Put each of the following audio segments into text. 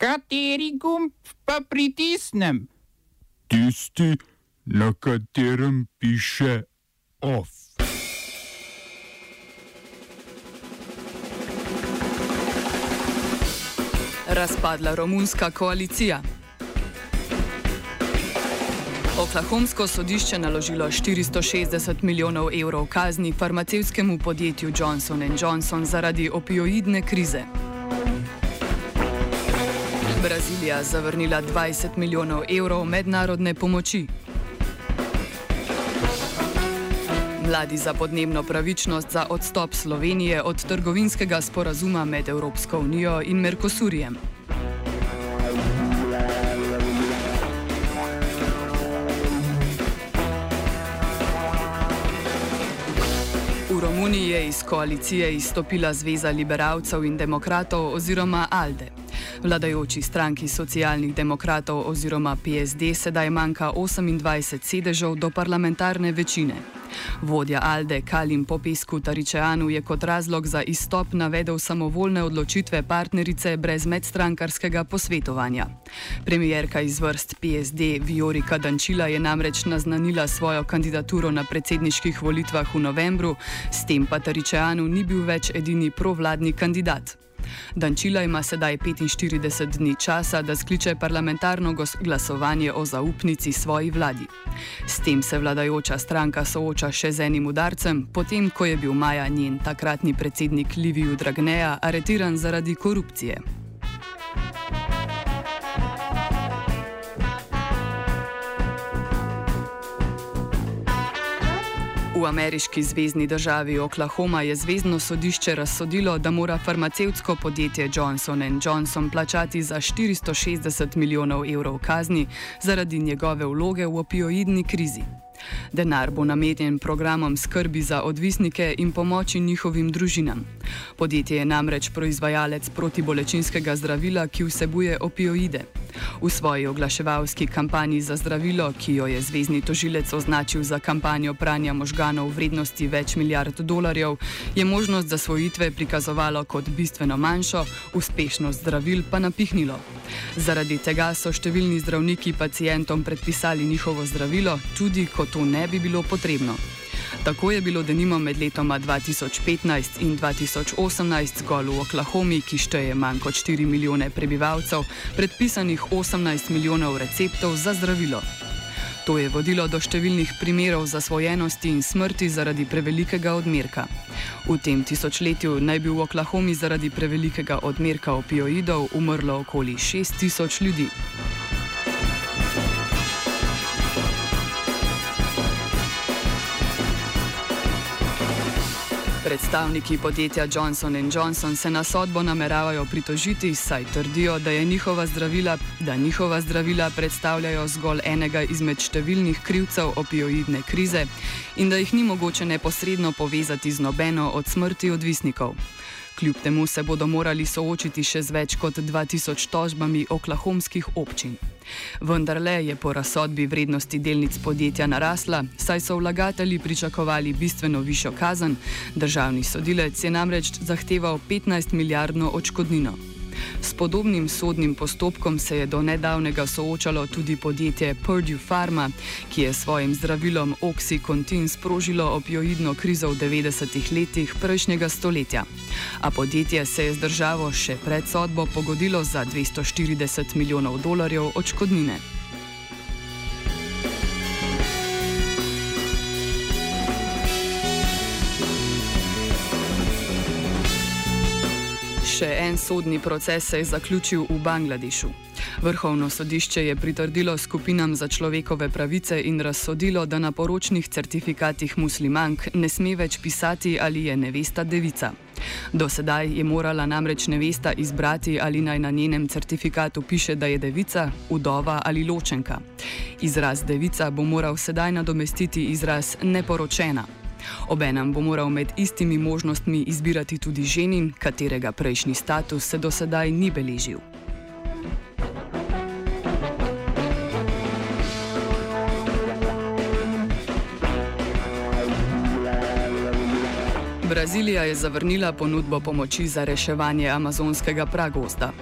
Kateri gumb pa pritisnem? Tisti, na katerem piše OF. Razpadla romunska koalicija. Oklahomsko sodišče naložilo 460 milijonov evrov kazni farmacevskemu podjetju Johnson Johnson zaradi opioidne krize. Brazilija zavrnila 20 milijonov evrov mednarodne pomoči. Mladi za podnebno pravičnost za odstop Slovenije od trgovinskega sporazuma med Evropsko unijo in Merkosurjem. V Romuniji je iz koalicije izstopila Zveza liberalcev in demokratov oziroma ALDE. Vladajoči stranki socialnih demokratov oziroma PSD sedaj manjka 28 sedežev do parlamentarne večine. Vodja Alde Kalim Popesku Taričeanu je kot razlog za izstop navedel samovoljne odločitve partnerice brez medstrankarskega posvetovanja. Premijerka iz vrst PSD Viorika Dančila je namreč naznanila svojo kandidaturo na predsedniških volitvah v novembru, s tem pa Taričeanu ni bil več edini provladni kandidat. Dančila ima sedaj 45 dni časa, da skliče parlamentarno glasovanje o zaupnici svoji vladi. S tem se vladajoča stranka sooča še z enim udarcem, potem ko je bil maja njen takratni predsednik Liviju Dragneja aretiran zaradi korupcije. V ameriški zvezdni državi Oklahoma je zvezdno sodišče razsodilo, da mora farmacevtsko podjetje Johnson Johnson plačati za 460 milijonov evrov kazni zaradi njegove vloge v opioidni krizi. Denar bo namenjen programom skrbi za odvisnike in pomoči njihovim družinam. Podjetje je namreč proizvajalec protibolečinskega zdravila, ki vsebuje opioide. V svoji oglaševalski kampanji za zdravilo, ki jo je zvezdni tožilec označil za kampanjo pranja možganov v vrednosti več milijard dolarjev, je možnost zasvojitve prikazovalo kot bistveno manjšo, uspešnost zdravil pa napihnilo. Zaradi tega so številni zdravniki pacijentom predpisali njihovo zdravilo, tudi ko to ne bi bilo potrebno. Tako je bilo denimo med letoma 2015 in 2018 zgolj v Oklahomi, ki šteje manj kot 4 milijone prebivalcev, predpisanih 18 milijonov receptov za zdravilo. To je vodilo do številnih primerov zasvojenosti in smrti zaradi prevelikega odmerka. V tem tisočletju naj bi v Oklahomi zaradi prevelikega odmerka opioidov umrlo okoli 6000 ljudi. Predstavniki podjetja Johnson Johnson se na sodbo nameravajo pritožiti, saj trdijo, da, njihova zdravila, da njihova zdravila predstavljajo zgolj enega izmed številnih krivcev opioidne krize in da jih ni mogoče neposredno povezati z nobeno od smrti odvisnikov. Kljub temu se bodo morali soočiti še z več kot 2000 tožbami oklahomskih občin. Vendar le je po razsodbi vrednosti delnic podjetja narasla, saj so vlagatelji pričakovali bistveno višjo kazen, državni sodilec je namreč zahteval 15 milijardno odškodnino. S podobnim sodnim postopkom se je do nedavnega soočalo tudi podjetje Purdue Pharma, ki je svojim zdravilom Oxycontin sprožilo opioidno krizo v 90-ih letih prejšnjega stoletja. A podjetje se je z državo še pred sodbo pogodilo za 240 milijonov dolarjev odškodnine. Še en sodni proces se je zaključil v Bangladešu. Vrhovno sodišče je pritrdilo skupinam za človekove pravice in razsodilo, da na poročnih certifikatih muslimank ne sme več pisati, ali je nevesta devica. Do sedaj je morala namreč nevesta izbrati, ali naj na njenem certifikatu piše, da je devica, udova ali ločenka. Izraz devica bo moral sedaj nadomestiti izraz neporočena. Obenem bo moral med istimi možnostmi izbirati tudi ženin, katerega prejšnji status se do sedaj ni beležil. Brazilija je zavrnila ponudbo pomoči za reševanje amazonskega pragozda.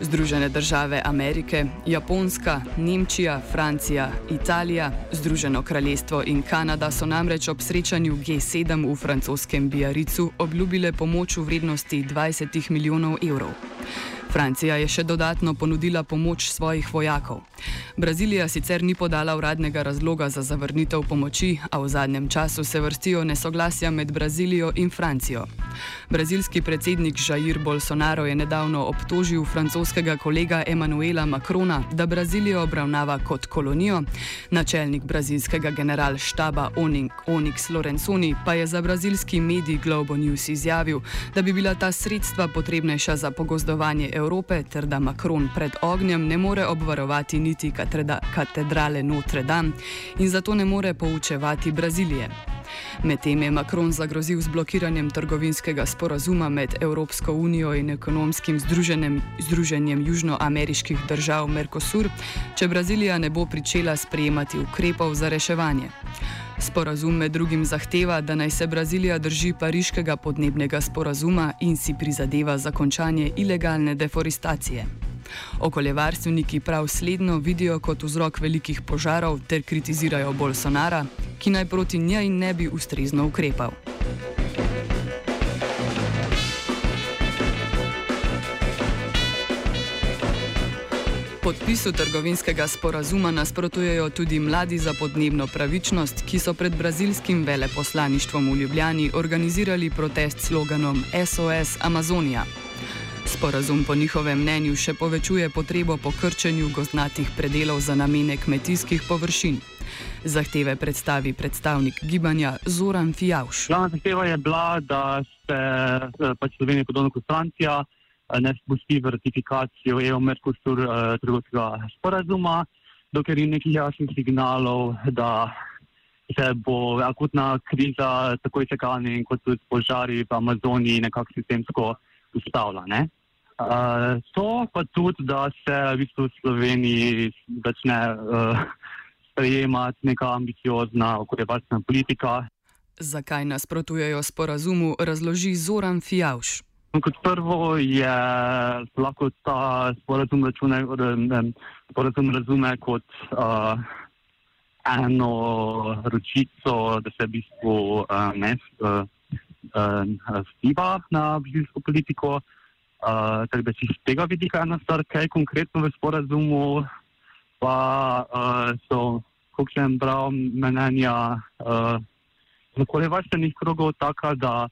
Združene države Amerike, Japonska, Nemčija, Francija, Italija, Združeno kraljestvo in Kanada so namreč ob srečanju G7 v francoskem Biaricu obljubile pomoč v vrednosti 20 milijonov evrov. Francija je še dodatno ponudila pomoč svojih vojakov. Brazilija sicer ni podala uradnega razloga za zavrnitev pomoči, a v zadnjem času se vrstijo nesoglasja med Brazilijo in Francijo. Brazilski predsednik Jair Bolsonaro je nedavno obtožil francoskega kolega Emanuela Macrona, da Brazilijo obravnava kot kolonijo. Načelnik brazilskega generalštaba Onyx Lorenzoni pa je za brazilski medij Globo News izjavil, da bi bila ta sredstva potrebnejša za pogozdovanje Evrope ter da Macron pred ognjem ne more obvarovati niti katedrale Notre Dame in zato ne more poučevati Brazilije. Medtem je Macron zagrozil z blokiranjem trgovinskega sporazuma med Evropsko unijo in ekonomskim združenjem južnoameriških držav Mercosur, če Brazilija ne bo pričela sprejemati ukrepov za reševanje. Sporazum med drugim zahteva, da naj se Brazilija drži pariškega podnebnega sporazuma in si prizadeva za končanje ilegalne deforestacije. Okoljevarstveniki prav sledno vidijo kot vzrok velikih požarov ter kritizirajo Bolsonara, ki naj proti njej ne bi ustrezno ukrepal. Podpisu trgovinskega sporazuma nasprotujejo tudi mladi za podnebno pravičnost, ki so pred brazilskim veleposlaništvom v Ljubljani organizirali protest sloganom SOS Amazonija. Sporazum po njihovem mnenju še povečuje potrebo po krčenju gozdnatih predelov za namene kmetijskih površin. Zahteve predstavi predstavnik gibanja Zoran Fijavš. Glavna zahteva je bila, da se eh, pač Slovenija podobno kot Francija ne spusti v ratifikacijo EU-Mercosur eh, trgovskega sporazuma, dokler ni nekih jasnih signalov, da se bo akutna kriza takoj čakanja in kot tudi požari v Amazoniji nekako sistemsko ustavila. Ne? Uh, to pa tudi, da se v bistvu Sloveniji začne uh, sprejemati neka ambiciozna okoljevarstvena politika. Zakaj nasprotujejo sporazumu, razloži Zoran Fijavš. No, kot prvo je lahko ta sporazum, račune, sporazum razume kot uh, eno ročico, da se v bistvu uh, ne uh, uh, vpliva na bližnjo politiko. Uh, tako da iz tega vidika ena stvar, kaj konkretno v sporazumu, pa uh, so, kot sem bral, mnenja uh, okoljevarstvenih krogov taka, da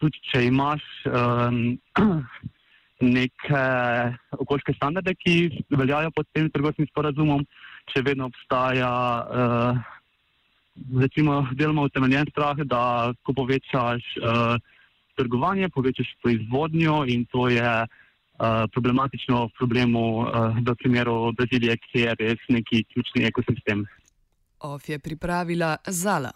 tudi če imaš um, neke okoljske standarde, ki veljajo pod tem trgovskim sporazumom, če vedno obstaja, uh, recimo, deloma utemeljen strah, da ko povečaš uh, trgovanje, povečaš proizvodnjo in to je uh, problematično v problemu uh, v primeru Brazilije, ki je res neki ključni ekosistem. OF je pripravila Zala.